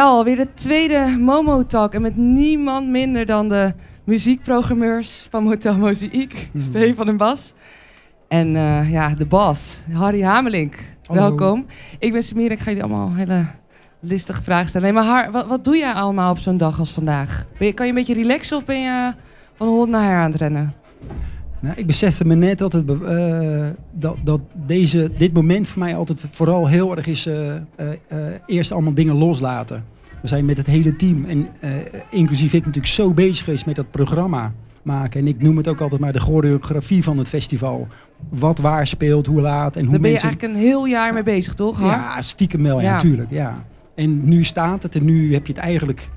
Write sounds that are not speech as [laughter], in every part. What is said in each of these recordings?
Ja, alweer de tweede Momo Talk. En met niemand minder dan de muziekprogrammeurs van Motel Mozaïek. [laughs] Hmm. Stefan en Bas. En eh, ja, de bas, Harry Hamelink. Hallo. Welkom. Ik ben Samir, ik ga jullie allemaal hele listige vragen stellen. Nee, maar Har, wat, wat doe jij allemaal op zo'n dag als vandaag? Ben je, kan je een beetje relaxen of ben je van hond naar her aan het rennen? Nou, ik besefte me net dat, het, eh, dat, dat deze, dit moment voor mij altijd vooral heel erg is eh, eh, eerst allemaal dingen loslaten. We zijn met het hele team en inclusief ik natuurlijk zo bezig geweest met dat programma maken. En ik noem het ook altijd maar de choreografie van het festival. Wat waar speelt, hoe laat en hoe Daar ben je mensen... eigenlijk een heel jaar mee bezig, toch? Ja, stiekem wel, ja, natuurlijk. Ja. En nu staat het en nu heb je het eigenlijk...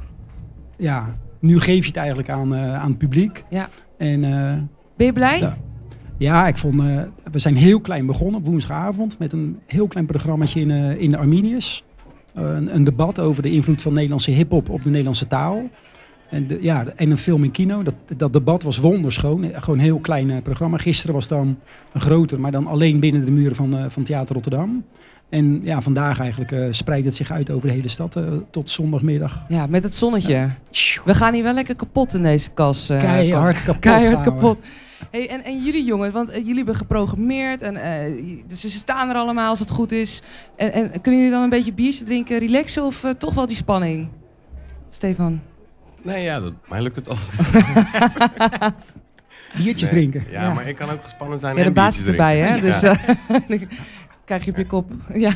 Ja, nu geef je het eigenlijk aan, aan het publiek. Ja. En... Ben je blij? Ja. Ik vond, eh, we zijn heel klein begonnen op woensdagavond met een heel klein programmaatje in, eh, in de Arminius. Eh, een, een debat over de invloed van Nederlandse hip-hop op de Nederlandse taal. En, de, ja, en een film in kino. Dat, dat debat was wonderschoon. Gewoon een heel klein programma. Gisteren was dan een groter, maar dan alleen binnen de muren van, van Theater Rotterdam. En ja, vandaag eigenlijk eh, spreidt het zich uit over de hele stad eh, tot zondagmiddag. Ja, met het zonnetje. We gaan hier wel lekker kapot in deze kas. eh, Keihard kapot. [laughs] Keihard kapot. Hey, en, en jullie jongens, want jullie hebben geprogrammeerd en eh, dus ze staan er allemaal als het goed is. En, en kunnen jullie dan een beetje biertje drinken, relaxen of toch wel die spanning? Stefan. Nee, ja, dat, mij lukt het altijd. [laughs] Biertjes Nee. drinken. Ja, Ja. maar ik kan ook gespannen zijn Ja, de en baas is biertjes erbij, hè? [laughs] Dus Ja. Krijg je op je kop. [laughs] Ja.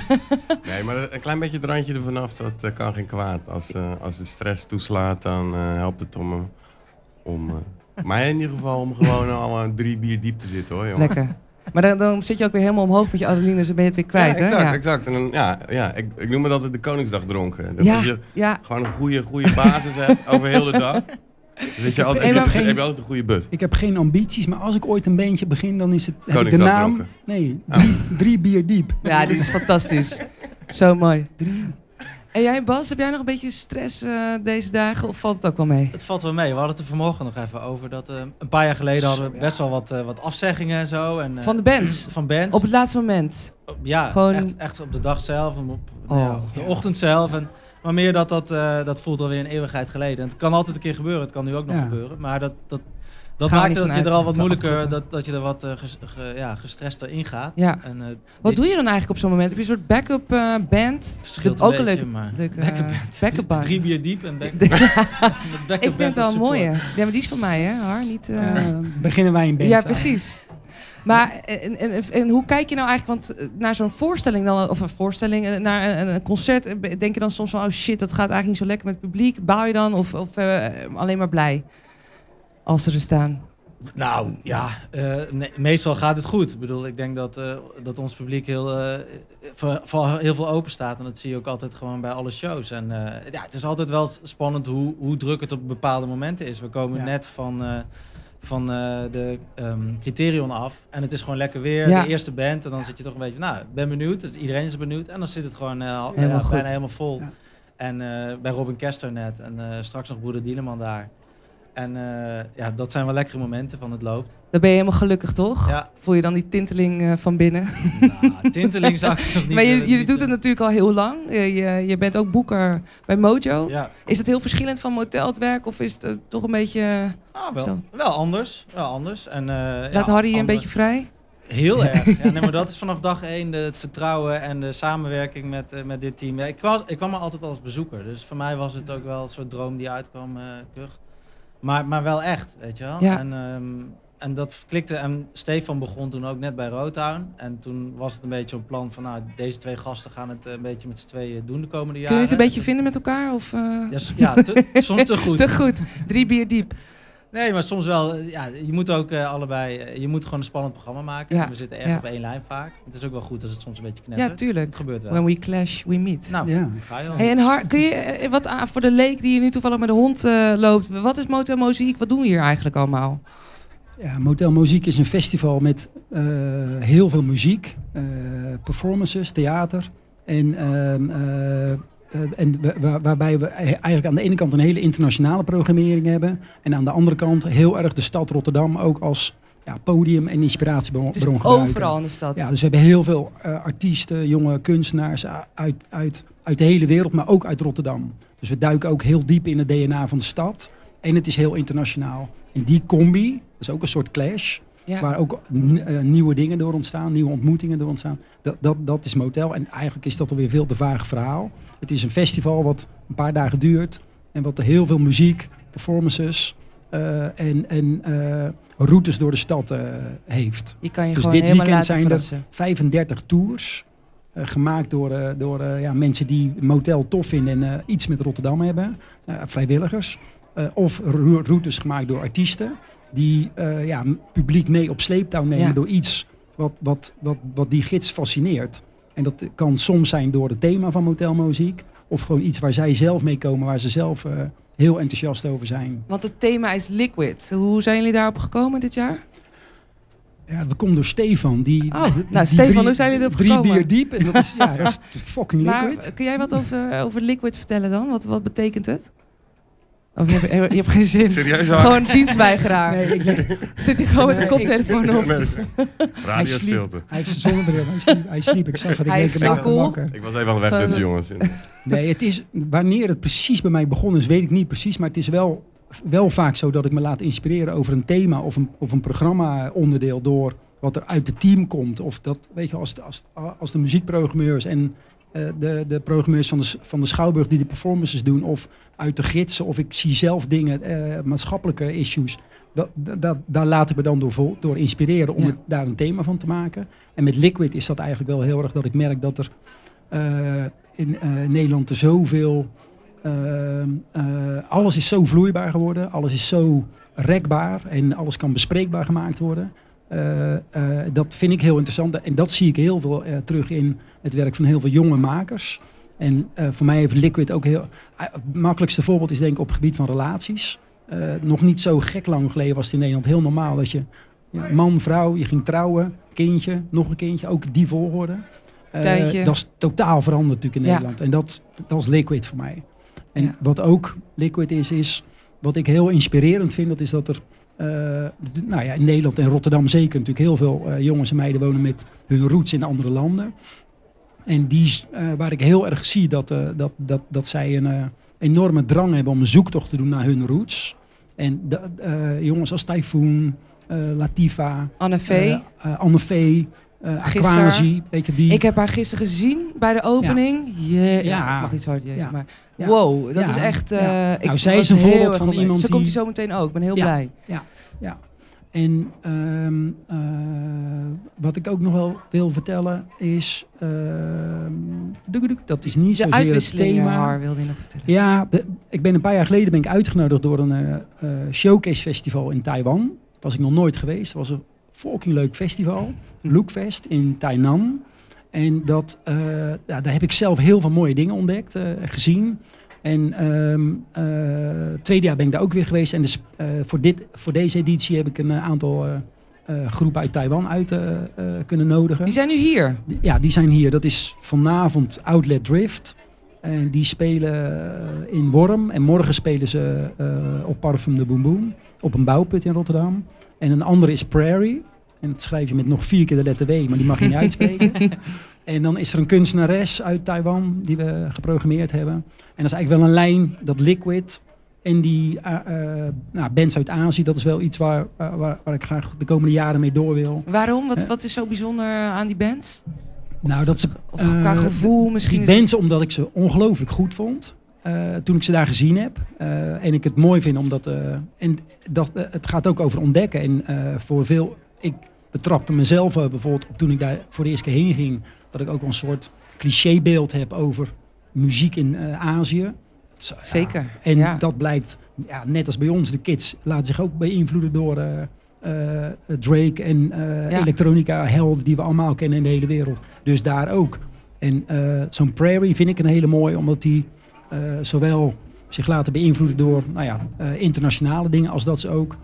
Nee, maar een klein beetje het randje ervan af, dat eh, kan geen kwaad. Als, eh, als de stress toeslaat, dan eh, helpt het om, om mij in ieder geval, om gewoon [laughs] al eh, drie bier diep te zitten, hoor, jongen. Lekker. Maar dan, dan zit je ook weer helemaal omhoog met je adrenaline, dus dan ben je het weer kwijt, ja, exact, hè? Ja. exact. En dan, ja, ja ik, ik noem het altijd de Koningsdag dronken. Dat Ja, je ja. gewoon een goede, goede basis hebt over heel de dag. [laughs] Zit je altijd, ik heb, je altijd een goede bus. Ik heb geen ambities, maar als ik ooit een beentje begin, dan is het heb ik de naam. Nee, drie, drie bier diep. ja, dit is fantastisch. Zo mooi. En jij Bas, heb jij nog een beetje stress eh, deze dagen of valt het ook wel mee? Het valt wel mee. We hadden het er vanmorgen nog even over. Dat, eh, een paar jaar geleden hadden we best wel wat, eh, wat afzeggingen en zo. En, eh, Van de bands? [clears throat] Van bands. Op het laatste moment. ja, gewoon- echt, echt op de dag zelf. en Op, Oh, ja, op de ja. ochtend zelf. En, maar meer dat, dat, eh, dat voelt alweer een eeuwigheid geleden. En het kan altijd een keer gebeuren. Het kan nu ook nog Ja. gebeuren. Maar dat, dat, dat Gaan maakt dat je er al wat moeilijker, dat, dat je er wat ges- ge- ja, gestrester in gaat. Ja. En, eh, Wat doe je dan eigenlijk op zo'n moment? Heb je een soort backup eh, band? verschilt ook een leuke- maar leuke, backup band. backup band. Drie bier diep en back, [laughs] ik backup vind band het wel mooie. Ja, maar die is van mij, hè? Har, niet... beginnen wij een band ja, precies. Maar en, en, en hoe kijk je nou eigenlijk, want eh, naar zo'n voorstelling dan, of een voorstelling, eh, naar een, een concert, eh, denk je dan soms van, oh shit, dat gaat eigenlijk niet zo lekker met het publiek. Bouw je dan of, of eh, alleen maar blij als ze er staan? Nou ja, eh, me- meestal gaat het goed. Ik bedoel, ik denk dat, eh, dat ons publiek heel, eh, voor, voor heel veel open staat. En dat zie je ook altijd gewoon bij alle shows. En eh, ja, het is altijd wel spannend hoe, hoe druk het op bepaalde momenten is. We komen Ja. net van, eh, van eh, de ehm, Criterion af. En het is gewoon lekker weer, Ja. de eerste band. En dan zit je toch een beetje, nou, ben benieuwd. Dus iedereen is benieuwd. En dan zit het gewoon al- Helemaal ja, goed. bijna helemaal vol. Ja. En bij Robin Kester net. En straks nog broeder Dieleman daar. En eh, ja, dat zijn wel lekkere momenten van het loopt. Dan ben je helemaal gelukkig, toch? Ja, Voel je dan die tinteling eh, van binnen? nou, tinteling zou ik nog niet... [laughs] maar jullie, doen het eh, natuurlijk al heel lang. Je, je, je bent ook boeker bij Mojo. Ja, Is het heel verschillend van motel het werk of is het eh, toch een beetje... ah, wel, Zo. wel anders. Wel anders. En, Laat ja, Harry een ander- beetje vrij? Heel [laughs] erg. Ja, nee, maar dat is vanaf dag één de, het vertrouwen en de samenwerking met, met dit team. Ja, ik, was, ik kwam er altijd als bezoeker. Dus voor mij was het ook wel een soort droom die uitkwam. terug. Maar, maar wel echt, weet je wel. Ja. En, ehm, en dat klikte. En Stefan begon toen ook net bij Rotown. En toen was het een beetje een plan van... Nou, deze twee gasten gaan het eh, een beetje met z'n tweeën doen de komende jaren. Kun je het een beetje vinden met elkaar? Of, eh, Ja, ja te, soms te [laughs] goed. Te goed. Drie bier diep. Nee, maar soms wel. eh, Ja, je moet ook eh, allebei. eh, je moet gewoon een spannend programma maken. Ja, We zitten erg ja. op één lijn vaak. Het is ook wel goed als het soms een beetje knettert. Ja, tuurlijk. Het gebeurt wel. When we clash, we meet. Nou, Ja. ga je dan. Hey, en Har, kun je wat aan voor de leek die je nu toevallig met de hond eh, loopt? Wat is Motel Mozaïek? Wat doen we hier eigenlijk allemaal? Ja, Motel Muziek is een festival met eh, heel veel muziek, eh, performances, theater. En, ehm, eh, eh, en wa- wa- waarbij we eigenlijk aan de ene kant een hele internationale programmering hebben. En aan de andere kant heel erg de stad Rotterdam ook als ja, podium en inspiratiebron Het is gebruiken. overal in de stad. Ja, dus we hebben heel veel eh, artiesten, jonge kunstenaars uit, uit uit de hele wereld, maar ook uit Rotterdam. Dus we duiken ook heel diep in het DNA van de stad. En het is heel internationaal. En die combi, dat is ook een soort clash, Ja. waar ook eh, nieuwe dingen door ontstaan, nieuwe ontmoetingen door ontstaan. Dat, dat, dat is Motel. En eigenlijk is dat alweer veel te vaag verhaal. Het is een festival wat een paar dagen duurt en wat heel veel muziek, performances eh, en, en eh, routes door de stad heeft. Je kan je Dus dit weekend zijn er verrassen. 35 tours. gemaakt door, door ja, mensen die motel tof vinden en iets met Rotterdam hebben. Vrijwilligers. Of ro- routes gemaakt door artiesten. Die eh, ja, publiek mee op sleeptouw nemen Ja. door iets wat, wat, wat, wat die gids fascineert. En dat kan soms zijn door het thema van motelmuziek. Of gewoon iets waar zij zelf mee komen, waar ze zelf eh, heel enthousiast over zijn. Want het thema is liquid. Hoe zijn jullie daarop gekomen dit jaar? Ja, dat komt door Stefan. Die, Oh, die- nou, die Stefan, drie- hoe zijn jullie erop Drie gekomen? bier diep. En dat is, ja, dat is [laughs] fucking liquid. Maar kun jij wat over, over liquid vertellen dan? Wat, wat betekent het? Of je hebt, je hebt geen zin. Serieus? Gewoon dienstweigeraar. Nee, ik leg- Zit hij gewoon met de Nee, koptelefoon op? Radio sliep. stilte. hij heeft zijn zonnebril. Hij sliep, hij sliep. Ik zag het. Ik denk hem cool. wakker. Ik was even aan de weg tussen jongens. Nee, het is, wanneer het precies bij mij begonnen is, weet ik niet precies. Maar het is wel, wel vaak zo dat ik me laat inspireren over een thema of een, of een programma-onderdeel door wat er uit het team komt. Of dat, weet je, als de, als, als de muziekprogrammeurs en de, de programmeurs van de, van de Schouwburg die de performances doen. Of uit de gidsen. Of ik zie zelf dingen, eh, maatschappelijke issues. Dat, dat, daar laat ik me dan door, door inspireren om Ja. het, daar een thema van te maken. En met Liquid is dat eigenlijk wel heel erg dat ik merk dat er eh, in eh, Nederland er zoveel. eh, alles is zo vloeibaar geworden, alles is zo rekbaar en alles kan bespreekbaar gemaakt worden. Eh, eh, dat vind ik heel interessant en dat zie ik heel veel eh, terug in het werk van heel veel jonge makers. En voor mij heeft Liquid ook heel. het makkelijkste voorbeeld is denk ik op het gebied van relaties. Nog niet zo gek lang geleden was het in Nederland heel normaal dat je ja, man, vrouw, je ging trouwen, kindje, nog een kindje, ook die volgorde. Tijdje. dat is totaal veranderd natuurlijk in Ja. Nederland. En dat, dat is Liquid voor mij. En Ja. wat ook Liquid is, is wat ik heel inspirerend vind, dat is dat er eh, nou ja, in Nederland en Rotterdam zeker natuurlijk heel veel eh, jongens en meiden wonen met hun roots in andere landen. En die, eh, waar ik heel erg zie dat, dat, dat, dat zij een enorme drang hebben om een zoektocht te doen naar hun roots. En de, jongens als Typhoon, Latifa, Anne Vee, eh Gisteren- Aquasi, weet je die. ik heb haar gisteren gezien bij de opening. Ja, ja. Ja. mag zo Ja. maar Ja. wow, dat Ja. is echt. Ja. ik Nou, zij is een voorbeeld van iemand Zo komt die- hij zo meteen ook. Ik ben heel Ja. blij. Ja. En ehm, eh, wat ik ook nog wel wil vertellen is, ehm, dat is niet De zozeer het uitwisseling, thema. Wilde je nog vertellen. Ja, de- ik ben een paar jaar geleden ben ik uitgenodigd door een showcase festival in Taiwan. Was ik nog nooit geweest. Was een fucking leuk festival. Lookfest in Tainan. En dat, eh, ja, daar heb ik zelf heel veel mooie dingen ontdekt, eh, gezien. En ehm eh, tweede jaar ben ik daar ook weer geweest. En dus, voor, dit, voor deze editie heb ik een aantal groepen uit Taiwan uit kunnen nodigen. Die zijn nu hier. Ja, die zijn hier. Dat is vanavond Outlet Drift. En die spelen in Worm. En morgen spelen ze op Parfum de Boom Boom. Op een bouwput in Rotterdam. En een andere is Prairie. En dat schrijf je met nog vier keer de letter W, maar die mag je niet [laughs] uitspreken. En dan is er een kunstenares uit Taiwan die we geprogrammeerd hebben. En dat is eigenlijk wel een lijn dat Liquid en die eh, eh, nou, bands uit Azië, dat is wel iets waar, waar, waar- waar ik graag de komende jaren mee door wil. Waarom? Wat, wat is zo bijzonder aan die bands? Nou, dat ze Of qua Eh, gevoel misschien? Die bands omdat ik ze ongelooflijk goed vond. Eh, toen ik ze daar gezien heb. Eh, en ik het mooi vind omdat... eh, en dat, het gaat ook over ontdekken. En voor veel... Ik betrapte mezelf bijvoorbeeld op toen ik daar voor de eerste keer heen ging. Dat ik ook wel een soort clichébeeld heb over muziek in Azië. Ja, Zeker. en ja. dat blijkt, ja, net als bij ons, de kids laten zich ook beïnvloeden door Drake en Ja. elektronica helden die we allemaal kennen in de hele wereld. Dus daar ook. En zo'n Prairie vind ik een hele mooie, omdat die zowel zich laten beïnvloeden door nou ja, eh, internationale dingen, als dat ze ook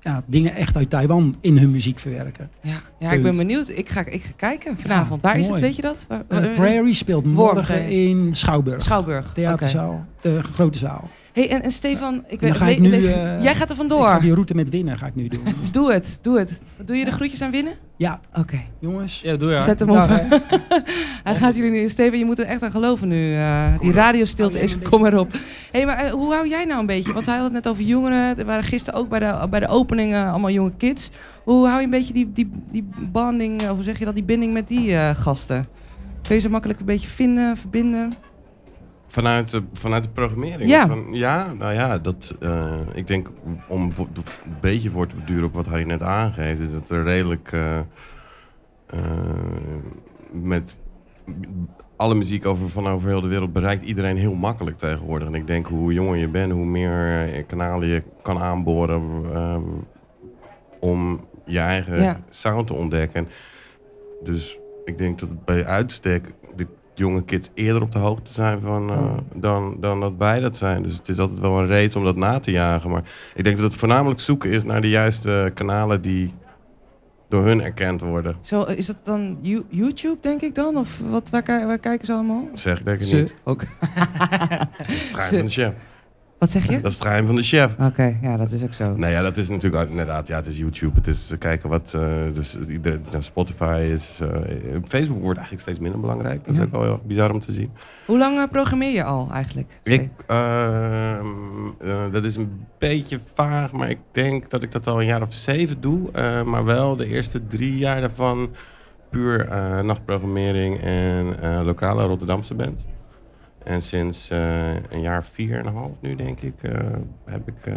ja, dingen echt uit Taiwan in hun muziek verwerken. Ja, ja ik ben benieuwd. Ik ga, ik ga kijken vanavond. Waar is het, weet je dat? Waar- Eh, Prairie speelt morgen in Schouwburg. Schouwburg. Theaterzaal, de grote zaal. Hey, en, en Stefan, ik dan weet, ga ik le- nu, le- eh, jij gaat er Ik ga vandoor. die route met winnen ga ik nu doen. [laughs] Doe het, doe het. Doe je de groetjes aan winnen? ja, Oké, jongens. Ja, doe je. zet hem op. [laughs] Hij gaat jullie nu. Steven, je moet er echt aan geloven nu. eh, die radiostilte is, kom erop. Hé, maar eh, hoe hou jij nou een beetje? Want hij had het net over jongeren. Er waren gisteren ook bij de, bij de opening eh, allemaal jonge kids. Hoe hou je een beetje die, die, die bonding, hoe zeg je dat, die binding met die eh, gasten? Kun je ze makkelijk een beetje vinden, verbinden? Vanuit de, vanuit de programmering? Ja. Van, ja, nou ja, dat, eh, ik denk om vo- een beetje voor te beduren op wat hij net aangeeft, is dat er redelijk eh, met alle muziek over, van over heel de wereld bereikt iedereen heel makkelijk tegenwoordig. En ik denk hoe jonger je bent, hoe meer kanalen je kan aanboren om je eigen Ja. sound te ontdekken. Dus ik denk dat het bij uitstek jonge kids eerder op de hoogte zijn van, eh, Oh. dan, dan dat wij dat zijn. Dus het is altijd wel een race om dat na te jagen. Maar ik denk dat het voornamelijk zoeken is naar de juiste kanalen die door hun erkend worden. Zo, is dat dan You- YouTube, denk ik dan? Of wat, waar, ki- waar kijken ze allemaal? Zeg ik denk ik Ze niet. ook. [laughs] De chef. Wat zeg je? Dat is het geheim van de chef. Oké, ja, dat is ook zo. Nou ja, dat is natuurlijk inderdaad, ja, het is YouTube. Het is eh, kijken wat, eh, dus iedereen, nou, Spotify is, eh, Facebook wordt eigenlijk steeds minder belangrijk. Dat is ook wel heel bizar om te zien. Hoe lang eh, programmeer je al eigenlijk? Ik, ehm, eh, dat is een beetje vaag, maar ik denk dat ik dat al een jaar of zeven doe. Eh, maar wel de eerste drie jaar daarvan puur eh, nachtprogrammering en eh, lokale Rotterdamse band. En sinds eh, een jaar vier en een half nu, denk ik, eh, heb ik, eh,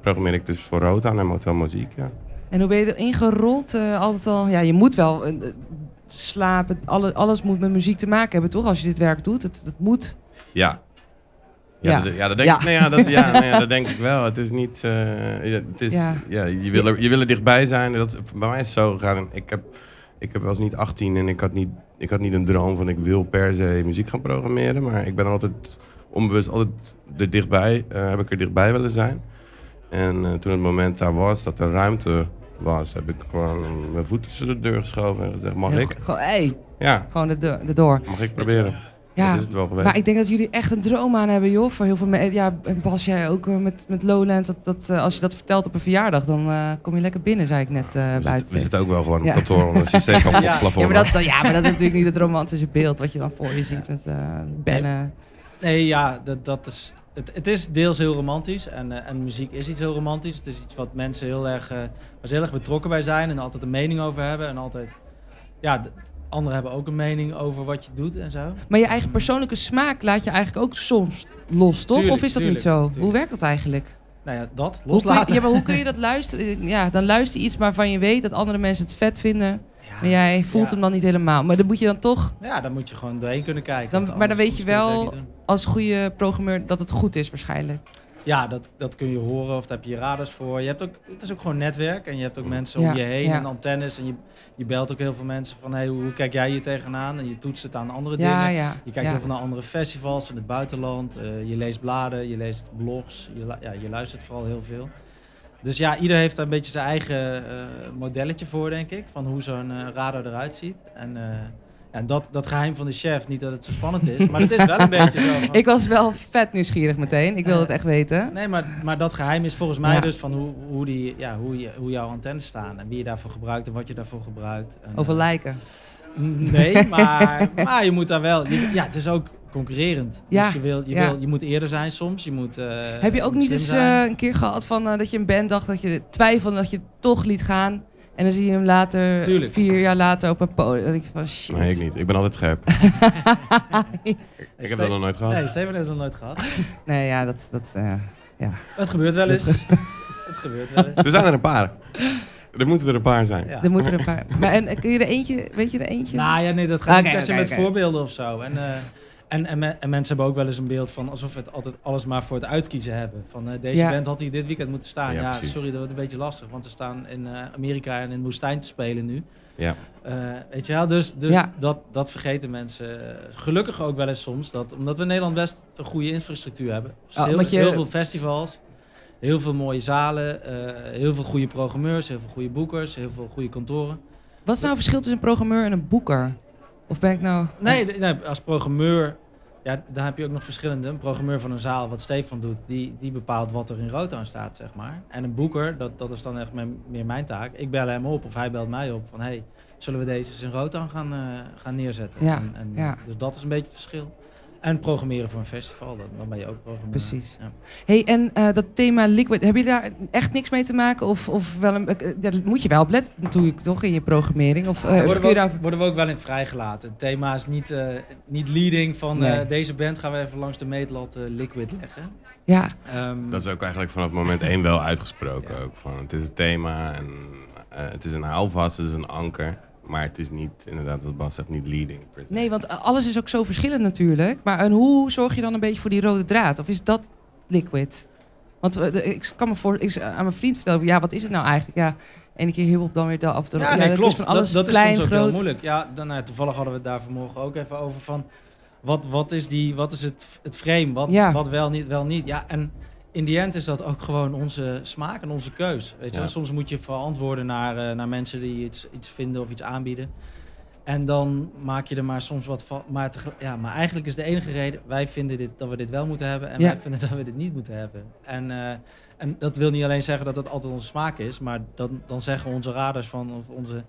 programmeer ik dus voor Rotan en Motel Muziek. Ja. En hoe ben je erin gerold? Altijd al, ja, je moet wel slapen. Alle, alles moet met muziek te maken hebben, toch? Als je dit werk doet, het, het moet. Ja. Ja, Ja. Dat, ja, dat denk Ja. Ik, nee, ja, dat, ja, [laughs] nee, ja, dat denk ik wel. Het is niet. ja, het is, Ja. je, wil er, je wil er dichtbij zijn. Dat, bij mij is het zo gegaan. Ik heb, ik heb wel eens niet 18 en ik had niet, ik had niet een droom van ik wil per se muziek gaan programmeren. Maar ik ben altijd onbewust altijd er dichtbij, eh, heb ik er dichtbij willen zijn. En eh, toen het moment daar was, dat er ruimte was, heb ik gewoon mijn voet tussen de deur geschoven en gezegd: Mag ik? Gewoon, hey, Ja, gewoon de, de, de door. mag ik proberen? Ja, Dat is het wel geweest. maar ik denk dat jullie echt een droom aan hebben, joh. Voor heel veel mensen. Ja, en Bas, jij ook eh, met, met Lowlands. Dat, dat, eh, als je dat vertelt op een verjaardag, dan eh, kom je lekker binnen, zei ik net eh we, zitten, buiten. we zitten ook wel gewoon op Ja. kantoor onder een systeem [laughs] van Ja. plafond. ja, maar dat, ja, maar dat is natuurlijk niet het romantische beeld wat je dan voor je ziet met eh bennen. Nee, ja, dat, dat is, het, het is deels heel romantisch. En, en muziek is iets heel romantisch. Het is iets wat mensen heel erg, eh, waar ze heel erg betrokken bij zijn. En altijd een mening over hebben. En altijd, ja, anderen hebben ook een mening over wat je doet en zo. Maar je eigen persoonlijke smaak laat je eigenlijk ook soms los, toch? Tuurlijk, of is dat tuurlijk, niet zo? tuurlijk. Hoe werkt dat eigenlijk? Nou ja, dat, Hoe loslaten. je, ja, maar hoe kun je dat luisteren? Ja, dan luister je iets waarvan je weet dat andere mensen het vet vinden. Maar jij voelt ja. hem dan niet helemaal. Maar dan moet je dan toch Ja, dan moet je gewoon doorheen kunnen kijken. Dan- maar dan weet je wel- als goede programmeur dat het goed is waarschijnlijk. Ja, dat, dat kun je horen of daar heb je radars voor. Je hebt ook, het is ook gewoon netwerk en je hebt ook mensen Ja, om je heen en antennes. En je, je belt ook heel veel mensen van hey, hoe, hoe kijk jij hier tegenaan? En je toetst het aan andere dingen. Je kijkt heel veel naar andere festivals in het buitenland. eh, je leest bladen, je leest blogs. Je, ja, je luistert vooral heel veel. Dus ja, ieder heeft daar een beetje zijn eigen eh, modelletje voor, denk ik. Van hoe zo'n eh, radar eruit ziet. En ja, dat, dat geheim van de chef, niet dat het zo spannend is. Maar het is wel een [laughs] beetje zo. van- Ik was wel vet nieuwsgierig meteen. Ik wilde het Eh, echt weten. Nee, maar, maar dat geheim is volgens mij Ja. dus van hoe, hoe, die, ja, hoe, je, hoe jouw antennes staan. En wie je daarvoor gebruikt en wat je daarvoor gebruikt. En, Over eh, lijken. Nee, [laughs] maar, maar je moet daar wel... je- ja, het is ook concurrerend. Ja, Dus je, wil, je, ja. wil, je moet eerder zijn soms. Je moet, eh, Heb je ook niet eens een keer gehad van dat je een band dacht dat je twijfelde dat je het toch liet gaan? En dan zie je hem later, Tuurlijk. vier jaar later op een podium. Dan denk je van shit. Nee, ik niet. Ik ben altijd scherp. [laughs] ik heb dat nog nooit gehad. Nee, Steven heeft dat nooit gehad. Nee, ja, dat... dat eh, Het gebeurt wel eens. het gebeurt wel eens. Er zijn er een paar. Er moeten er een paar zijn. Ja. er moeten er een paar... Maar en, eh, kun je er eentje... Weet je er eentje? Nou ja, nee, dat gaat Oké, niet se oké, met voorbeelden of zo. En, eh, en, en, me- en mensen hebben ook wel eens een beeld van alsof we het altijd alles maar voor het uitkiezen hebben. Van eh, deze Ja. band had hier dit weekend moeten staan. Ja, sorry, dat wordt een beetje lastig, want ze staan in eh, Amerika en in de woestijn te spelen nu. Ja. Eh, weet je wel, dus, dus Ja. dat, dat vergeten mensen. Gelukkig ook wel eens soms, dat, omdat we in Nederland best een goede infrastructuur hebben. Dus Oh, heel, omdat je- heel veel festivals, heel veel mooie zalen, eh, heel veel goede programmeurs, heel veel goede boekers, heel veel goede kantoren. Wat is nou het verschil tussen een programmeur en een boeker? Of ben ik nou... Nee, nee, als programmeur Ja, dan heb je ook nog verschillende. Een programmeur van een zaal, wat Stefan doet, die, die bepaalt wat er in Rotown staat, zeg maar. En een boeker, dat, dat is dan echt mijn, meer mijn taak. Ik bel hem op of hij belt mij op van, hey, zullen we deze eens in Rotown gaan, eh, gaan neerzetten? Ja, En, en, ja. Dus dat is een beetje het verschil. En programmeren voor een festival, dan, dan ben je ook programmeur. Precies. Ja. Hey, en eh, dat thema liquid, heb je daar echt niks mee te maken? Of, of wel een, eh, dat moet je wel op letten natuurlijk, toch, in je programmering? Of eh, worden, we ook, daar... worden we ook wel in vrijgelaten. Het thema is niet, eh, niet leading van eh, Nee. deze band gaan we even langs de meetlat liquid leggen. Ja, Ehm, Dat is ook eigenlijk vanaf moment één wel uitgesproken. Ja. Ook, van, het is een thema en het is een houvast, het is een anker. Maar het is niet, inderdaad, wat Bas zegt, niet leading. nee, want eh, alles is ook zo verschillend natuurlijk. Maar en hoe zorg je dan een beetje voor die rode draad? Of is dat liquid? Want eh, de- ik kan me voor, ik, aan mijn vriend vertellen, ja, wat is het nou eigenlijk? Ja, ene keer hip-hop, dan weer dat. Of de, Ja, nee, dat is klopt. van alles dat, dat klein, is soms ook groot. heel moeilijk. Ja, dan, nou, toevallig hadden we het daar vanmorgen ook even over van... Wat, wat is, die, wat is het, het frame? Wat, Ja. wat wel, niet, wel niet? Ja, en in die end is dat ook gewoon onze smaak en onze keus. Weet je? Ja. Soms moet je verantwoorden naar, eh, naar mensen die iets, iets vinden of iets aanbieden. En dan maak je er maar soms wat van. Maar, ja, maar eigenlijk is de enige reden... Wij vinden dit, dat we dit wel moeten hebben... en Ja. wij vinden dat we dit niet moeten hebben. En... eh, en dat wil niet alleen zeggen dat het altijd onze smaak is, maar dan, dan zeggen onze radars van of onze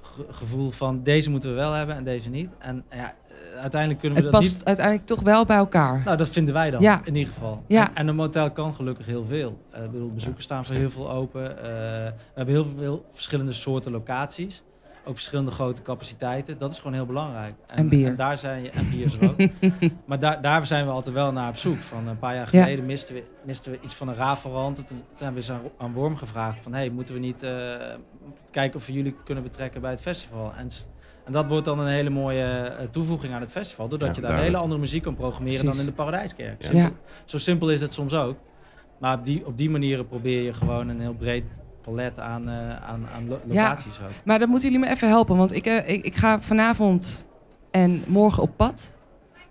ge- gevoel van deze moeten we wel hebben en deze niet. En ja, uiteindelijk kunnen we Het dat past niet. uiteindelijk toch wel bij elkaar. Nou, dat vinden wij dan Ja. in ieder geval. Ja. En, en een motel kan gelukkig heel veel. Ik bedoel, bezoekers staan voor heel veel open. Eh, we hebben heel veel verschillende soorten locaties. Ook verschillende grote capaciteiten. Dat is gewoon heel belangrijk. En bier. daar zijn je, en bier er ook. [laughs] maar daar, daar zijn we altijd wel naar op zoek. Van een paar jaar geleden misten, we, misten we iets van een raafverant. Toen zijn we eens aan, aan Worm gevraagd van... hey, moeten we niet eh, kijken of we jullie kunnen betrekken bij het festival? En, en dat wordt dan een hele mooie eh, toevoeging aan het festival. Doordat Ja, je daar een duidelijk. hele andere muziek kan programmeren Precies. dan in de Paradijskerk. Ja. Ja. Zo simpel is het soms ook. Maar op die, op die manieren probeer je gewoon een heel breed palet aan, eh, aan, aan lo- Ja. locaties ook. Maar dan moeten jullie me even helpen, want ik, eh, ik, ik ga vanavond en morgen op pad.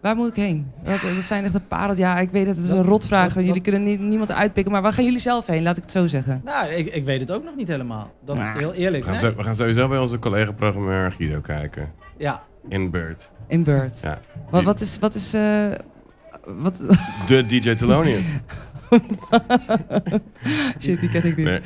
Waar moet ik heen? Dat, dat zijn echt de parel. Ja, ik weet dat het is een rotvraag. dat- jullie kunnen niet, niemand uitpikken. Maar waar gaan jullie zelf heen? Laat ik het zo zeggen. Nou, ik, ik weet het ook nog niet helemaal. Dat Nou, heel We eerlijk. gaan, nee. zo- we gaan sowieso bij onze collega-programmeur Guido kijken. Ja, In Bird. In Bird. Ja. Wat, wat is... Wat is eh, wat, De DJ Thelonious. [laughs] [laughs] shit, die ken ik niet. Nee,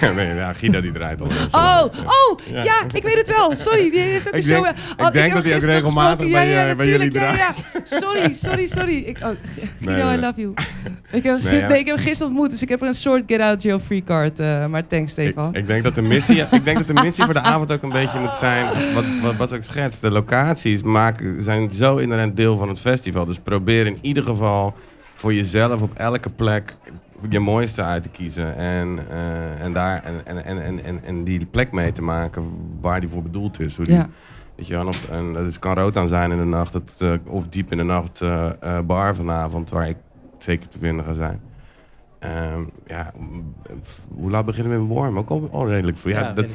nee, [laughs] nee ja, Guido die draait al. Oh, oh, Ja. ja. ik weet het wel. Sorry, die heeft ook Ik een denk- show. ik denk dat hij ook regelmatig bij, ja, ja, eh, bij jullie ja. Sorry, sorry, sorry. Ik, oh, Guido. I love you. Ik heb, Nee, ik heb gisteren ontmoet, dus ik heb er een soort get out jail free card. eh, maar thanks, Ik, Stefan. ik, denk dat de missie, ik denk dat de missie voor de avond ook een beetje moet zijn, wat, wat, wat ik schets. De locaties maken, zijn zo inherent deel van het festival. Dus probeer in ieder geval voor jezelf op elke plek je mooiste uit te kiezen. En, eh, en, daar, en, en, en, en, en, en die plek mee te maken waar die voor bedoeld is. Hoe die, ja. Weet je, wel, of, en dat is, kan rood aan zijn in de nacht, het, eh, of diep in de nacht eh, bar vanavond, waar ik zeker te vinden ga zijn. Ehm, ja, hoe laat beginnen we met Worm? Ook al, al redelijk vroeg. Ja, ja, dat,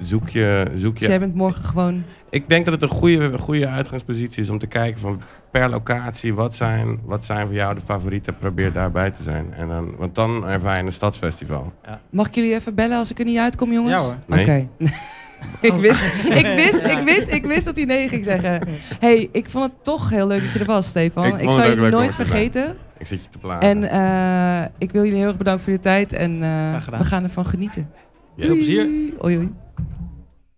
ik zoek je, zoek Dus je. jij bent morgen gewoon... Ik denk dat het een goede, goede uitgangspositie is om te kijken van per locatie, wat zijn, wat zijn voor jou de favorieten? Probeer daarbij te zijn. En dan, want dan ervaar je een stadsfestival. Mag ik jullie even bellen als ik er niet uitkom, jongens? Ja hoor. Nee. Oké. [laughs] ik, Oh. wist, ik, wist, Ja. ik, wist, ik wist dat hij nee ging zeggen. [laughs] hey, ik vond het toch heel leuk dat je er was, Stefan. Ik Ik, zal je nooit er vergeten. Ik zit je te plaatsen. En eh, ik wil jullie heel erg bedanken voor je tijd. En eh, we gaan ervan genieten. Yes. Veel plezier. Oei, oei.